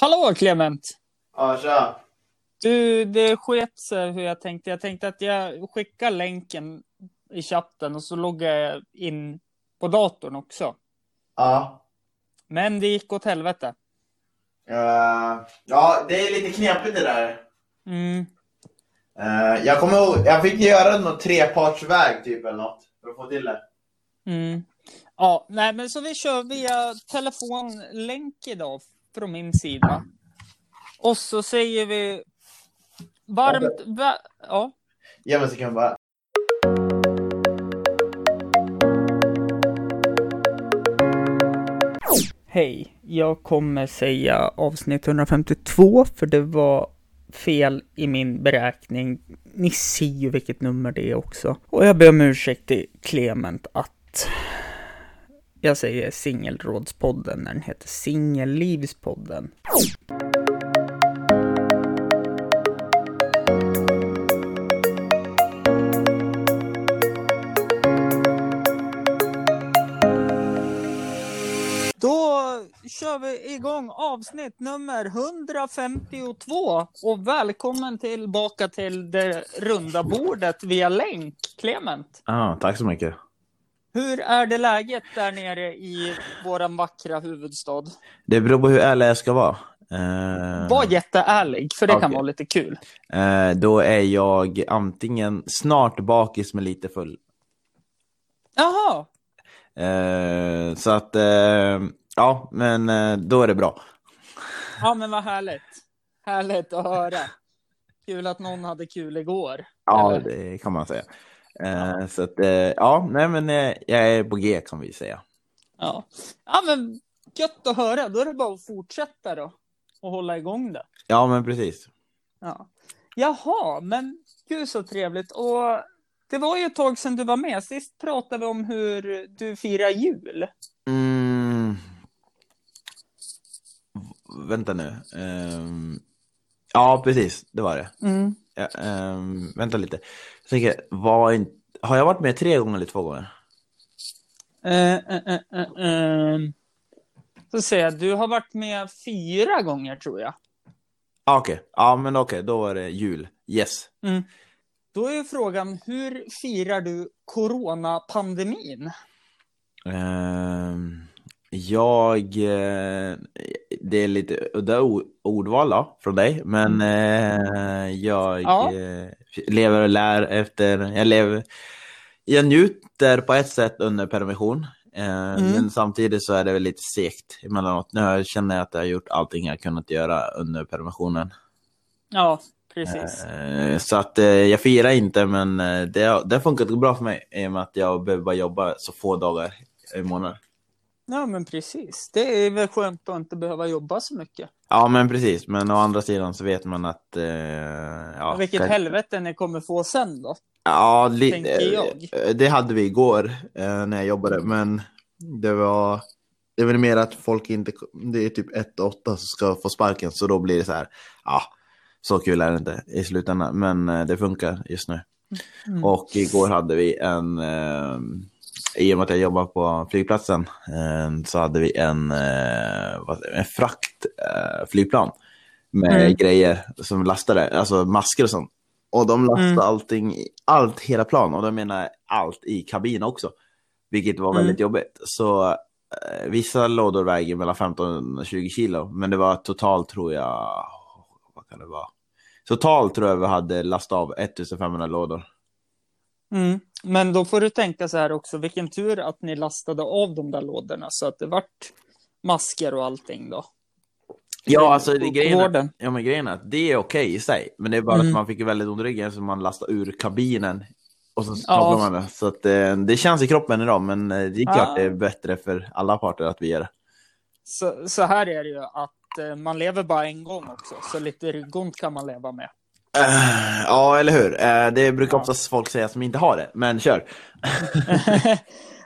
Hallå Clement! Ja, tja. Du, det sket sig hur jag tänkte. Jag tänkte att jag skickar länken i chatten och så loggar jag in på datorn också. Ja. Men det gick åt helvete. Eh, ja, det är lite knepigt det där. Mm. Eh, jag kommer ihåg, jag fick göra någon trepartsväg typ eller något för att få till det. Mm. Ja, nej, men så vi kör via telefonlänk idag från min sida. Och så säger vi varmt... Va ja. Ge mig en sekund bara. Hej, jag kommer säga avsnitt 152 för det var fel i min beräkning. Ni ser ju vilket nummer det är också. Och jag ber om ursäkt till Clement att jag säger Singelrådspodden när den heter Singellivspodden. Då kör vi igång avsnitt nummer 152 och välkommen tillbaka till det runda bordet via länk, Clement. Ah, tack så mycket. Hur är det läget där nere i våran vackra huvudstad? Det beror på hur ärlig jag ska vara. Eh, Var jätteärlig, för det kan Okej. vara lite kul. eh, då är jag antingen snart bakis men lite full. Jaha, Eh, så att, ja, men då är det bra. ja men vad härligt. Härligt att höra. Kul att någon hade kul igår. Ja, Eller? det kan man säga. Eh, så att, eh, ja, nej men eh, jag är på G kan vi säga. Ja. ja, men gött att höra. Då är det bara att fortsätta då och hålla igång det. Ja, men precis. Ja. Jaha, men gud så trevligt. Och det var ju ett tag sedan du var med. Sist pratade vi om hur du firar jul. Mm. Vänta nu. Ehm, ja, precis. Det var det. Mm. Ja, ehm, vänta lite. Jag tänker, var in... har jag varit med tre gånger eller två gånger? Eh, eh, eh. Så säger jag, du har varit med fyra gånger tror jag. Ah, Okej, ja men okej, då var det jul. Yes. Mm. Då är frågan, hur firar du coronapandemin? Ehm, jag... eh, det är lite udda ordval då, från dig, men eh, jag Ja. eh, lever och lär efter... Jag lever... Jag njuter på ett sätt under permission, eh, men samtidigt så är det väl lite segt emellanåt. Nu känner jag att jag har gjort allting jag kunnat göra under permissionen. Ja, precis. Så att jag firar inte, men det, har- det har funkat bra för mig i och med att jag behöver bara jobba så få dagar i månaden. Ja, men precis. Det är väl skönt att inte behöva jobba så mycket. Ja, men precis. Men å andra sidan så vet man att... Eh, ja, Vilket kan- helvete ni kommer få sen då. Ja, li- jag. eh, det hade vi igår eh, när jag jobbade, men det var... Det är väl mer att folk inte... Det är typ 1 8 som ska få sparken, så då blir det så här... Ja, så kul är det inte i slutändan, men eh, det funkar just nu. Mm. Och igår hade vi en, eh, i och med att jag jobbar på flygplatsen, eh, så hade vi en, eh, en fraktflygplan eh, med Mm. grejer som lastade, alltså masker och sånt. Och de lastade Mm. allting, allt, hela plan, och då menar allt i kabinen också. Vilket var Mm. väldigt jobbigt. Så vissa lådor väger mellan 15 och 20 kilo, men det var totalt tror jag, vad kan det vara? Totalt tror jag vi hade lastat av 1500 lådor. Mm. Men då får du tänka så här också, vilken tur att ni lastade av de där lådorna så att det vart masker och allting då. Ja, alltså det, grejen, är, ja, men grejen är att det är okej i sig. Men det är bara Mm. att man fick väldigt ont i ryggen så man lastade ur kabinen. Och så Ja. man det. Så att, eh, det känns i kroppen idag, men eh, det är klart Ja. det är bättre för alla parter att vi gör det. Så, så här är det ju att eh, man lever bara en gång också, så lite ryggont kan man leva med. Eh, ja, eller hur? Eh, det brukar oftast folk säga som inte har det, men kör.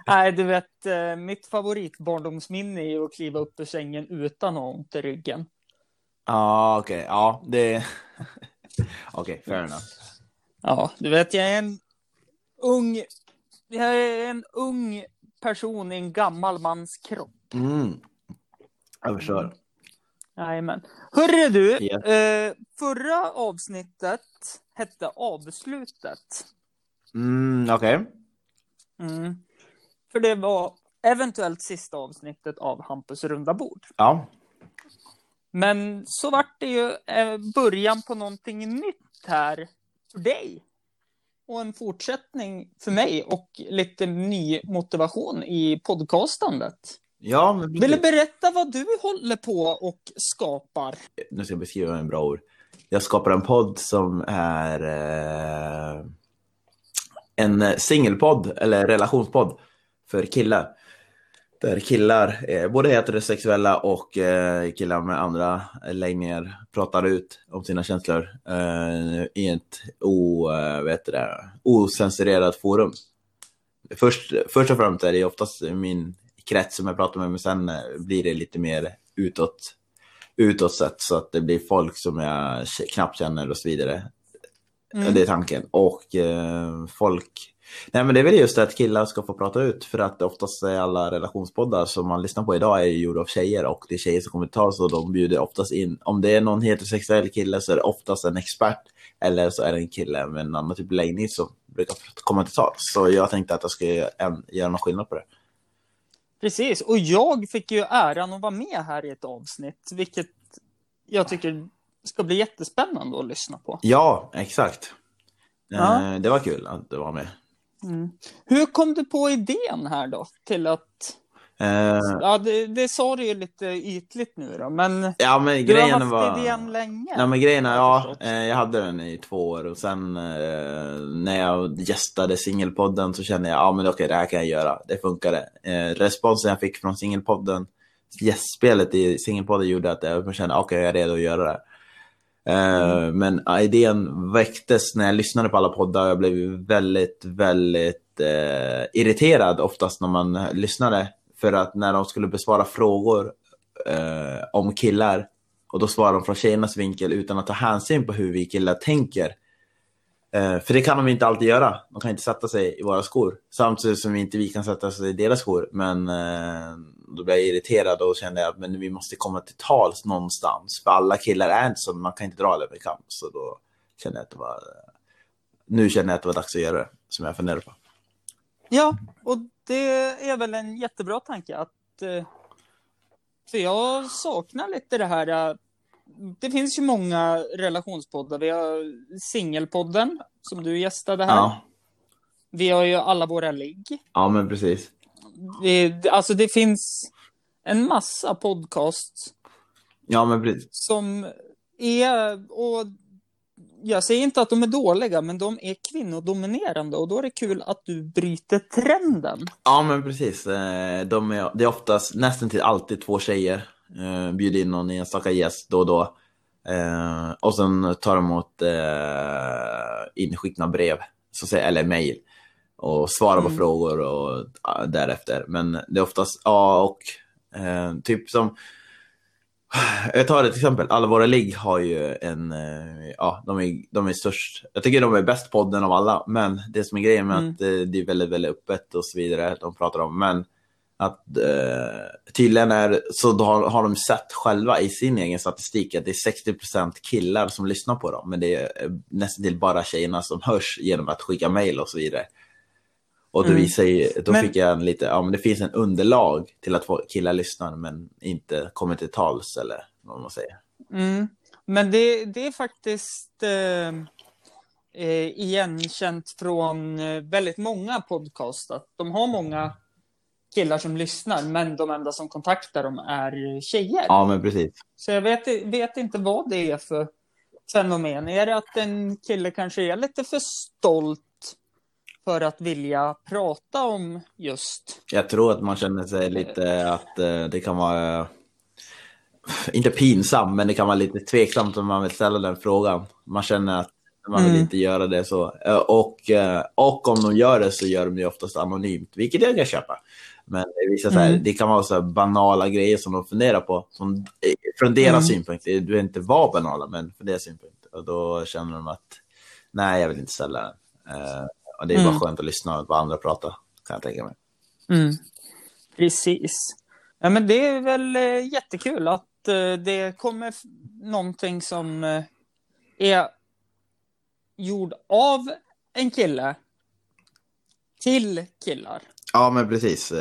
Nej, du vet, eh, mitt favoritbarndomsminne är ju att kliva upp ur sängen utan att ha ont i ryggen. Ja, okej. Ja, det... okej, fair enough. Ja, du vet, jag är en ung, jag är en ung person i en gammal mans kropp. Mm. Jag förstår. Jajamän. Hörru du, Ja. eh, förra avsnittet hette Avslutet. Mm, okej. Mm. För det var eventuellt sista avsnittet av Hampus runda bord. Ja. Men så vart det ju eh, början på någonting nytt här för dig. Och en fortsättning för mig och lite ny motivation i podcastandet. Ja, men Vill du berätta vad du håller på och skapar? Nu ska jag beskriva en bra ord. Jag skapar en podd som är eh, en singelpodd, eller relationspodd, för killar. Där killar, eh, både heterosexuella och eh, killar med andra läggningar, pratar ut om sina känslor eh, i ett o, eh, heter det, osensurerat forum. Först, först och främst är det oftast min krets som jag pratar med, men sen eh, blir det lite mer utåt, utåt sett så att det blir folk som jag knappt känner och så vidare. Mm. Det är tanken. Och eh, folk... Nej men det är väl just det att killar ska få prata ut för att oftast är alla relationspoddar som man lyssnar på idag är ju gjorda av tjejer och det är tjejer som kommer ta så de bjuder oftast in, om det är någon heterosexuell kille så är det oftast en expert eller så är det en kille med en annan typ av läggning som brukar komma till tals. Så jag tänkte att jag ska göra, en, göra någon skillnad på det. Precis, och jag fick ju äran att vara med här i ett avsnitt, vilket jag tycker ska bli jättespännande att lyssna på. Ja, exakt. Ja. Eh, det var kul att du var med. Mm. Hur kom du på idén här då, till att... Eh, Ja, det, det sa du ju lite ytligt nu då, men ja men du har grejen haft var... idén länge. Nej men grejen är, ja, eh, jag hade den i två år och sen eh, när jag gästade singelpodden så kände jag, ja men okej det här kan jag göra, det funkade. Eh, responsen jag fick från singelpodden, gästspelet i singelpodden gjorde att jag kände, okej jag är redo att göra det. Eh, Men ja, idén väcktes när jag lyssnade på alla poddar, jag blev väldigt, väldigt eh, irriterad oftast när man lyssnade. För att när de skulle besvara frågor eh, om killar och då svarar de från tjejernas vinkel utan att ta hänsyn på hur vi killar tänker. Eh, för det kan de inte alltid göra. De kan inte sätta sig i våra skor. Samtidigt som inte vi kan sätta oss i deras skor. Men eh, då blev jag irriterad och kände att men vi måste komma till tals någonstans. För alla killar är inte så, man kan inte dra det. över kamp. Så då kände jag att det var... Nu känner jag att det var dags att göra det, som jag funderar på. Ja, och det är väl en jättebra tanke att... eh, För jag saknar lite det här... eh, Det finns ju många relationspoddar. Vi har Singelpodden, som du gästade här. Ja, Vi har ju Alla våra ligg. ja men precis. Vi, alltså det finns en massa podcasts Ja, men precis. som är... Och jag säger inte att de är dåliga, men de är kvinnodominerande och då är det kul att du bryter trenden. Ja, men precis. Eh, De är, det är oftast nästan till alltid två tjejer. Eh, Bjuder in någon enstaka gäst då och då. Eh, och sen tar de emot inskickna brev, så säga, eller mejl. Och svarar på Mm. frågor och därefter. Men det är oftast, ja, och typ som jag tar ett exempel. Alla våra ligg har ju en, eh, ja, de är, de är störst. Jag tycker de är bäst podden av alla, men det som är grejen med Mm. att eh, det är väldigt, väldigt öppet och så vidare, de pratar om, men att eh, tydligen är, så har, har de sett själva i sin egen statistik att det är 60% killar som lyssnar på dem, men det är eh, nästan till bara tjejerna som hörs genom att skicka mejl och så vidare. Och då, Mm. visar ju, då Men- fick jag en lite, ja men det finn en underlag till att killar lyssnar men inte kommer till tals eller vad man säger. Mm. Men det, det är faktiskt eh, eh, igenkänt från eh, väldigt många podcast att de har många killar som lyssnar, men de enda som kontaktar dem är tjejer. Ja men precis. Så jag vet, vet inte vad det är för fenomen. Är det att en kille kanske är lite för stolt för att vilja prata om just... Jag tror att man känner sig lite att eh, det kan vara, eh, inte pinsam, men det kan vara lite tveksamt om man vill ställa den frågan. Man känner att man vill Mm. inte göra det så. Eh, Och, eh, och om de gör det så gör de det oftast anonymt, vilket jag kan köpa. Men det, visar så här, Mm. det kan vara så här banala grejer som de funderar på. Som, eh, från deras Mm. synpunkt, det behöver inte vara banala, men från deras synpunkt. Och då känner de att nej, jag vill inte ställa den. Och det är Mm. bara skönt att lyssna på andra prata, kan jag tänka mig. Precis. Ja, men det är väl eh, jättekul att eh, det kommer någonting som eh, är gjord av en kille till killar. Ja, men precis.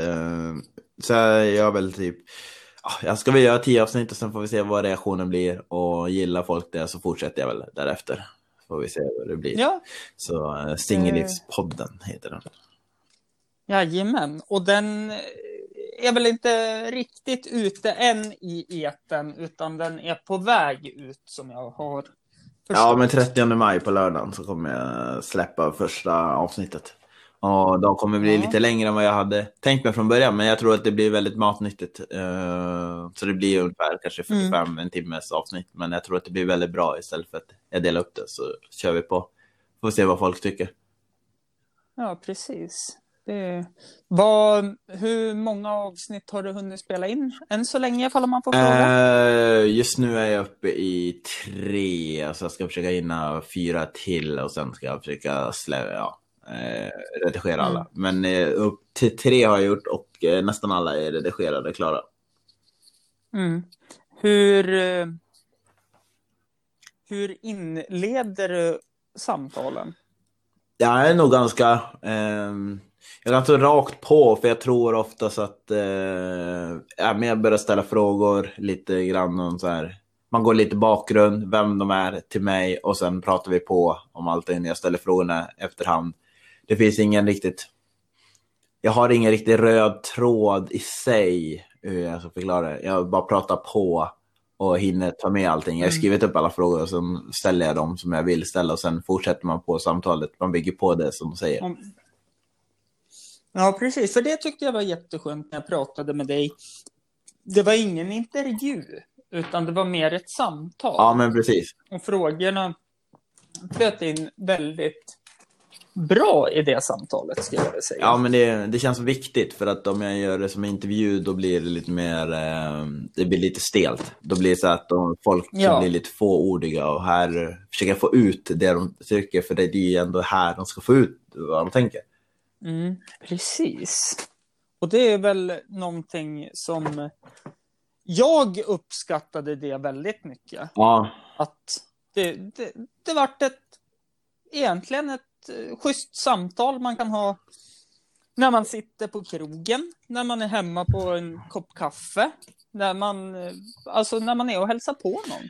Så jag väl typ... ja, Jag ska väl göra tio avsnitt och sen får vi se vad reaktionen blir. Och gillar folk det så fortsätter jag väl därefter. Får vi se vad det blir. Ja, Så eh, Singellivspodden heter den. jajamän. Och den eh, är väl inte riktigt ute än i eten, utan den är på väg ut som jag har förstått. Ja, men 30 maj på lördagen så kommer jag släppa första avsnittet. Och de kommer bli lite längre än vad jag hade tänkt mig från början, men jag tror att det blir väldigt matnyttigt. Eh, Så det blir ungefär kanske 45 en timmes avsnitt, men jag tror att det blir väldigt bra istället för att jag delar upp det så kör vi på. Får se vad folk tycker. Ja, precis. Det... Vad... Hur många avsnitt har du hunnit spela in än så länge, ifall man får fråga? Eh, just nu är jag uppe i tre, så jag ska försöka hinna fyra till och sen ska jag försöka slä, ja, eh, redigera Mm. alla. Men eh, upp till tre har jag gjort och eh, nästan alla är redigerade klara. Mm. Hur... eh, Hur inleder du samtalen? Jag är nog ganska, ehm, jag är ganska rakt på för jag tror oftast att eh, jag börjar ställa frågor lite grann om så här. Man går lite bakgrund, vem de är till mig och sen pratar vi på om allting. Jag ställer frågorna efterhand. Det finns ingen riktigt, jag har ingen riktigt röd tråd i sig hur jag ska förklara det. Jag bara pratar på och hinner ta med allting. Jag har Mm. skrivit upp alla frågor och sen ställer jag dem som jag vill ställa och sen fortsätter man på samtalet. Man bygger på det som de säger. Ja, precis. För det tyckte jag var jätteskönt när jag pratade med dig. Det var ingen intervju, utan det var mer ett samtal. Ja, men precis. Och frågorna flöt in väldigt bra i det samtalet, skulle jag vilja säga. Ja, men det, det känns viktigt för att om jag gör det som intervju då blir det lite mer, eh, det blir lite stelt. Då blir det så att de, folk Ja. blir lite fåordiga och här försöker jag få ut det de tycker för det är ju ändå här de ska få ut vad de tänker. Mm, precis. Och det är väl någonting som jag uppskattade det väldigt mycket. Ja, Att det, det, det vart ett, egentligen ett eh, schysst samtal man kan ha när man sitter på krogen, när man är hemma på en kopp kaffe, när man, eh, alltså när man är och hälsar på någon.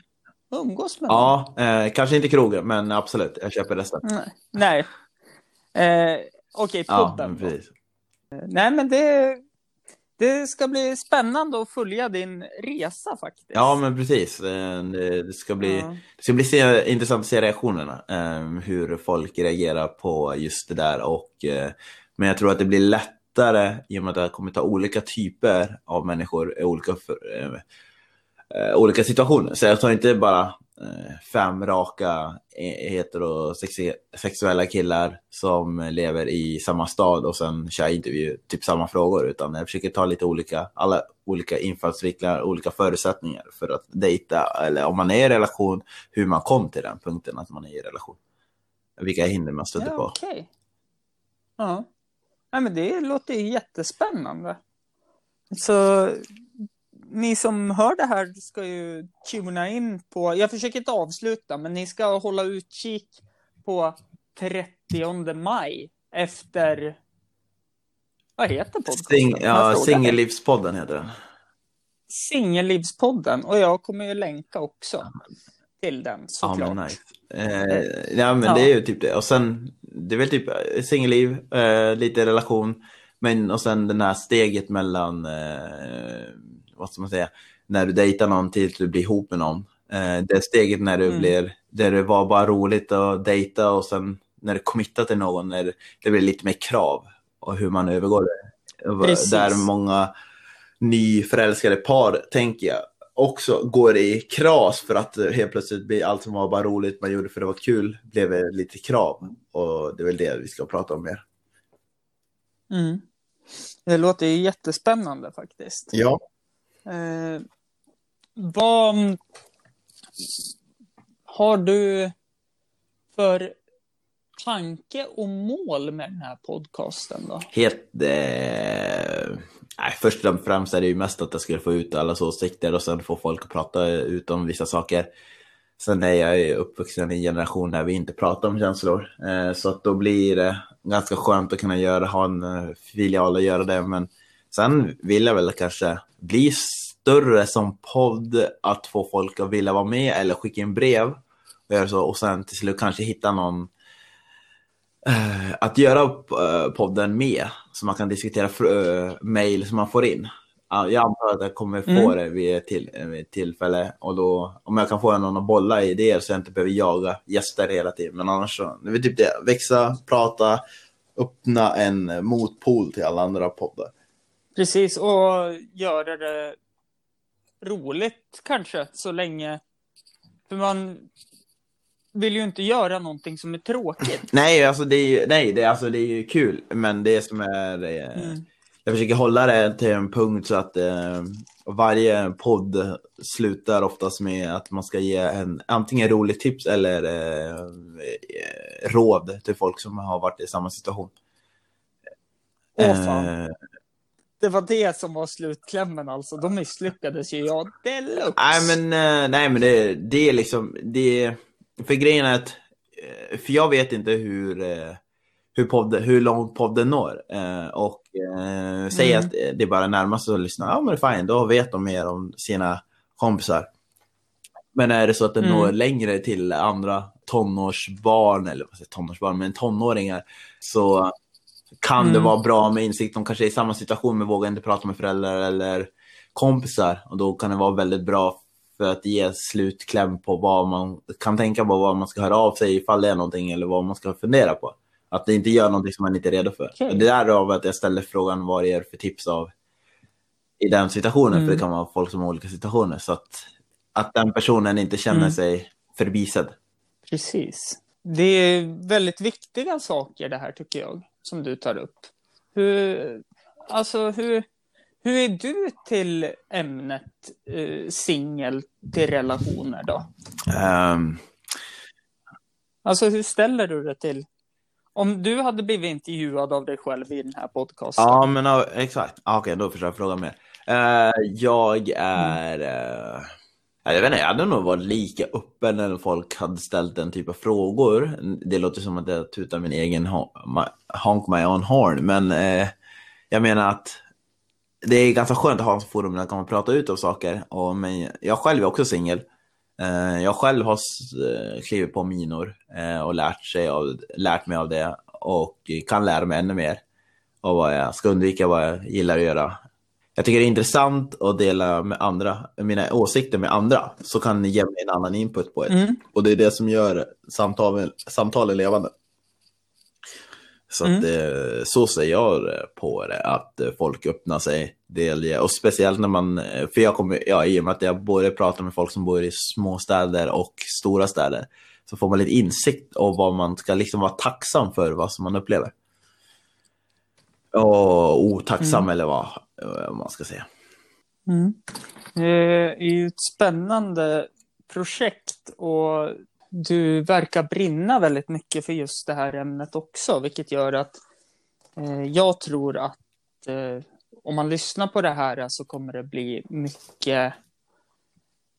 Umgås med någon. ja eh, kanske inte krogen, men absolut, jag köper resten. Nej. Nej. Eh, Okej, Ja, podden. men då. precis. Nej, men det, det ska bli spännande att följa din resa faktiskt. Ja, men precis. Eh, Det, ska bli, Ja. det ska bli se, intressant att se reaktionerna. eh, hur folk reagerar på just det där. Och, eh, men jag tror att det blir lättare i och med att det kommer ta olika typer av människor olika, för- eh, olika situationer. Så jag tar inte bara eh, fem raka eh, heterosexuella killar som lever i samma stad och sen kör intervju, typ samma frågor, utan jag försöker ta lite olika, alla olika infallsvinklar, olika förutsättningar för att dejta, eller om man är i relation, hur man kom till den punkten att man är i relation. Vilka hinder man stöter Ja, på. okej. Ja. Nej, men det låter ju jättespännande. Så ni som hör det här ska ju tuna in på, jag försöker inte avsluta, men ni ska hålla utkik på 30 maj efter, vad heter podcasten? Sing, ja. Singellivspodden heter den. Singellivspodden och jag kommer ju länka också till den Ja, såklart. men nice. Eh, ja, men Ja. det är ju typ det. Och sen, det är väl typ eh, singelliv, eh, lite relation, men och sen den här steget mellan, eh, vad ska man säga, när du dejtar någon tills du blir ihop med någon. Eh, det steget när du Mm. blir, där det var bara roligt att dejta och sen när du committar till någon, när det blir lite mer krav och hur man övergår det. Precis. Där många nyförälskade par, tänker jag, också går i kras för att helt plötsligt blir allt som var bara roligt man gjorde för det var kul blev lite krav. Och det är väl det vi ska prata om mer. Mm. Det låter ju jättespännande faktiskt. Ja. Eh, vad har du för tanke och mål med den här podcasten då? Helt, eh, Nej, först och främst är det ju mest att jag skulle få ut allas åsikter och sen få folk att prata ut om vissa saker. Sen är jag ju uppvuxen i en generation där vi inte pratar om känslor. Eh, så att då blir det ganska skönt att kunna göra, ha en eh, filial och göra det. Men sen vill jag väl kanske bli större som podd, att få folk att vilja vara med eller skicka in brev. Och, göra så, och sen till slut kanske hitta någon eh, att göra eh, podden med, så man kan diskutera uh, mail som man får in. Jag antar att jag kommer få mm. det vid ett, till, vid tillfälle och då om jag kan få någon att bolla idéer så jag inte behöver jaga gäster hela tiden. Men annars så, det är typ det, växa, prata, öppna en motpol till alla andra poddar. Precis, och göra det roligt kanske så länge. För man vill ju inte göra någonting som är tråkigt. Nej, alltså det är ju, nej, det, alltså, det är ju kul, men det som är... Eh, mm. Jag försöker hålla det till en punkt så att eh, varje podd slutar oftast med att man ska ge en antingen roligt tips eller eh, råd till folk som har varit i samma situation. Åh, fan. Eh, det var det som var slutklämmen alltså. De misslyckades ju jag deluxe. Nej men, eh, nej, men det, det är liksom, det, för grejen är att, eh, för jag vet inte hur, eh, hur, podd, hur långt podden når. Och eh, säg mm. att det bara närmast att lyssna, ja men det är fine, då vet de mer om sina kompisar. Men är det så att det mm. når längre till andra tonårsbarn, eller vad säger tonårsbarn, men tonåringar, så kan mm. det vara bra med insikt. De kanske är i samma situation men vågar inte prata med föräldrar eller kompisar. Och då kan det vara väldigt bra för att ge slutkläm på vad man kan tänka på, vad man ska höra av sig ifall det är någonting eller vad man ska fundera på. Att det inte gör någonting som man inte är redo för. Okay. Det är därav att jag ställer frågan vad det är för tips av i den situationen, mm. för det kan vara folk som har olika situationer. Så att, att den personen inte känner mm. sig förbisedd. Precis. Det är väldigt viktiga saker det här tycker jag som du tar upp. Hur, alltså hur, hur är du till ämnet eh, singel till relationer då? Um... Alltså hur ställer du det till? Om du hade blivit intervjuad av dig själv i den här podcasten. Ja, men exakt. Ah, Okej, okay, då försöker jag fråga mer. Uh, jag är... Uh jag vet inte, jag hade nog varit lika öppen när folk hade ställt den typen av frågor. Det låter som att jag tutar min egen honk my own horn, men eh, jag menar att det är ganska skönt att ha en forum där man kan prata ut om saker. Och, men jag själv är också singel. Eh, jag själv har eh, klivit på minor eh, och lärt, sig av, lärt mig av det och kan lära mig ännu mer. Och vad jag ska undvika, vad jag gillar att göra jag tycker det är intressant att dela med andra, mina åsikter med andra, så kan ni ge mig en annan input på det. Mm. Och det är det som gör samtalen, samtalen levande. Så, mm. att, eh, så ser jag på det, att folk öppnar sig. Delge, och speciellt när man, för jag kommer, ja, i och med att jag både pratar med folk som bor i små städer och stora städer, så får man lite insikt om vad man ska liksom vara tacksam för, vad som man upplever. Och otacksam mm. eller vad, vad man ska säga. Mm. Det är ju ett spännande projekt och du verkar brinna väldigt mycket för just det här ämnet också, vilket gör att eh, jag tror att eh, om man lyssnar på det här så kommer det bli mycket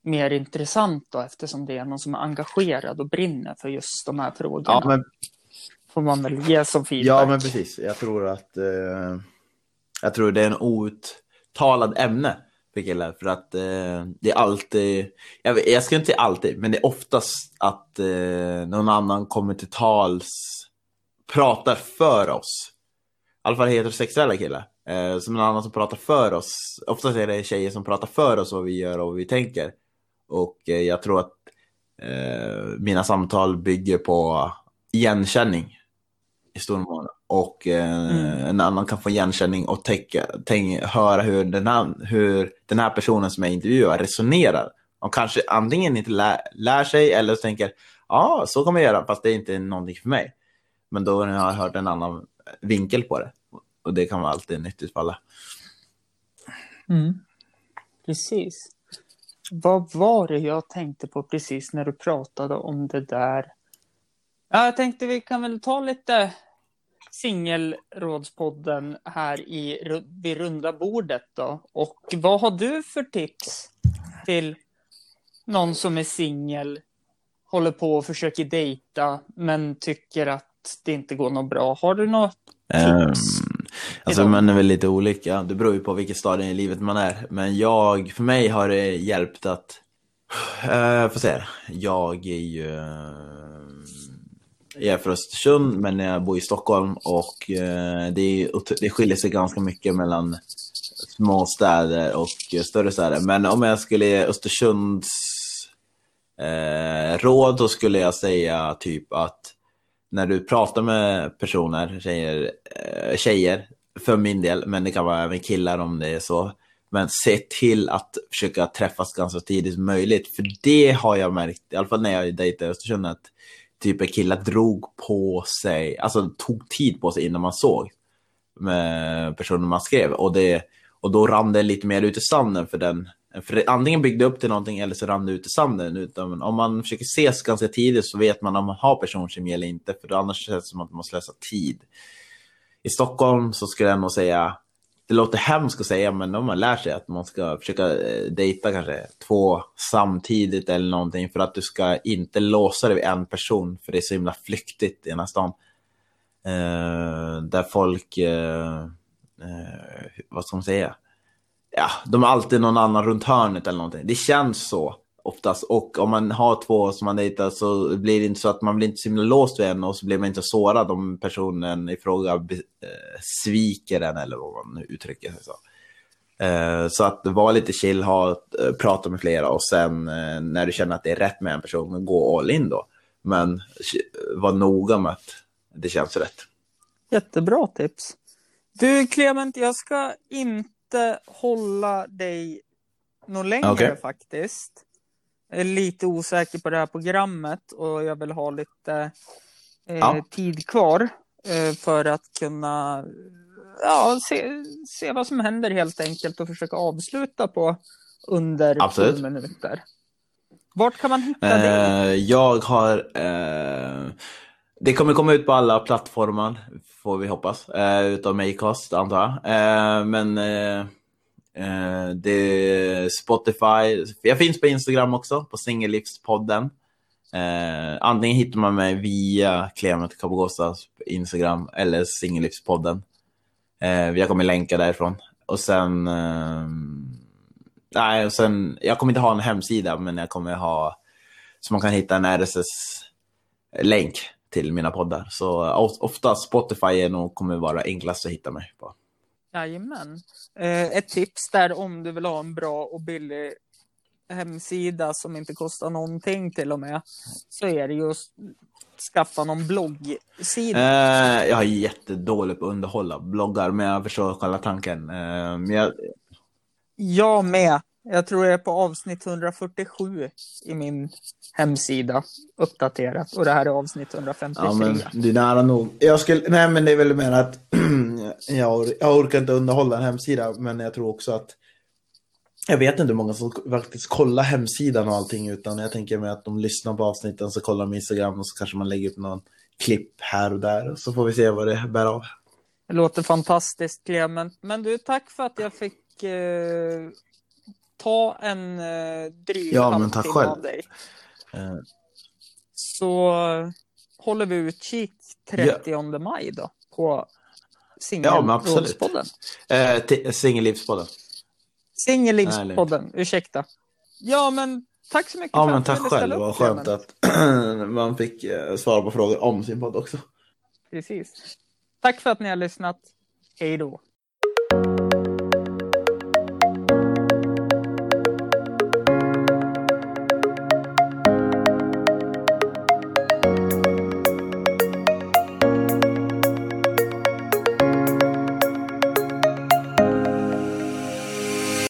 mer intressant då, eftersom det är någon som är engagerad och brinner för just de här frågorna. Ja, men får man väl ge som feedback. Ja, men precis. Jag tror att eh, jag tror det är en outtalad ämne för killar. För att eh, det är alltid, jag, jag ska inte säga alltid, men det är oftast att eh, någon annan kommer till tals, pratar för oss. I alla fall heterosexuella killar. Eh, som någon annan som pratar för oss. Oftast är det tjejer som pratar för oss vad vi gör och vad vi tänker. Och eh, jag tror att eh, mina samtal bygger på igenkänning i stor mån. Och eh, mm. en annan kan få igenkänning och tänka, tänk, höra hur den, här, hur den här personen som jag intervjuar resonerar. De kanske antingen inte lär, lär sig eller tänker ja, ah, så kommer jag göra, fast det är inte någonting för mig. Men då har jag hört en annan vinkel på det. Och det kan vara alltid nyttigt för alla. Mm. Precis. Vad var det jag tänkte på precis när du pratade om det där Ja, jag tänkte vi kan väl ta lite singelrådspodden här i, vid runda bordet då. Och vad har du för tips till någon som är singel, håller på och försöker dejta, men tycker att det inte går något bra? Har du något tips? Um, alltså man är väl lite olika, det beror ju på vilket stadie i livet man är. Men jag, för mig har det hjälpt att, uh, får se, jag är ju jag är från Östersund men jag bor i Stockholm och eh, det, är, det skiljer sig ganska mycket mellan små städer och större städer. Men om jag skulle ge Östersunds eh, råd då skulle jag säga typ att när du pratar med personer, tjejer, eh, tjejer för min del, men det kan vara även killar om det är så. Men se till att försöka träffas ganska tidigt som möjligt. För det har jag märkt, i alla fall när jag dejtar i Östersund, att typ killar drog på sig, alltså tog tid på sig innan man såg med personen man skrev. Och, det, och då rann det lite mer ut i sanden för den. För antingen byggde upp till någonting eller så rann det ut i sanden. Utan om man försöker ses ganska tidigt så vet man om man har personkemi eller inte. För annars känns det som att man måste läsa tid. I Stockholm så skulle jag nog säga det låter hemskt att säga, men om har lärt sig att man ska försöka eh, dejta kanske två samtidigt eller någonting för att du ska inte låsa dig vid en person, för det är så himla flyktigt i den här stan. Eh, där folk, eh, eh, vad ska man säga? Ja, de har alltid någon annan runt hörnet eller någonting. Det känns så oftast. Och om man har två som man dejtar så blir det inte så att man blir inte så himla låst vid en och så blir man inte sårad om personen i fråga eh, sviker en eller vad man uttrycker sig så. Eh, så att vara lite chill, ha, eh, prata med flera och sen när du känner att det är rätt med en person, gå all in då. Men var noga med att det känns rätt. Jättebra tips. Du Clement, jag ska inte hålla dig något längre okay. faktiskt är lite osäker på det här programmet och jag vill ha lite eh, ja. tid kvar eh, för att kunna ja, se, se vad som händer helt enkelt och försöka avsluta på under Absolut. minuter. Vart kan man hitta eh, det? Jag har... Eh, det kommer komma ut på alla plattformar, får vi hoppas. Eh, utav Maycast, antar jag. Eh, men Eh, Eh, det är Spotify. Jag finns på Instagram också, på Singellivspodden. Eh, antingen hittar man mig via Clement Kabogosas Instagram eller Singellivspodden. Eh, jag kommer länka därifrån. Och sen... Eh, nej, och sen... Jag kommer inte ha en hemsida, men jag kommer ha... Så man kan hitta en RSS-länk till mina poddar. Så ofta Spotify är nog kommer vara enklast att hitta mig på. Jajamän. Eh, ett tips där om du vill ha en bra och billig hemsida som inte kostar någonting till och med, så är det just skaffa någon bloggsida. Eh, jag är jättedålig på att underhålla bloggar, men jag förstår själva tanken. Eh, jag... jag med. Jag tror jag är på avsnitt 147 i min hemsida uppdaterat och det här är avsnitt 153. Ja, men det är nära nog. Jag skulle, nej, men det är väl mer att jag, jag orkar inte underhålla en hemsida, men jag tror också att jag vet inte hur många som faktiskt kollar hemsidan och allting, utan jag tänker mig att de lyssnar på avsnitten, så kollar de Instagram och så kanske man lägger upp någon klipp här och där, så får vi se vad det bär av. Det låter fantastiskt, Clement. Men du, tack för att jag fick eh, ta en eh, dryg ja, själv. av dig. Eh. Så håller vi utkik 30 ja. maj då på Singellivspodden. Ja, eh, Singellivspodden. Singellivspodden, ursäkta. Ja, men tack så mycket ja, men tack själv. Det var skönt att man fick eh, svara på frågor om sin podd också. Precis. Tack för att ni har lyssnat. Hej då.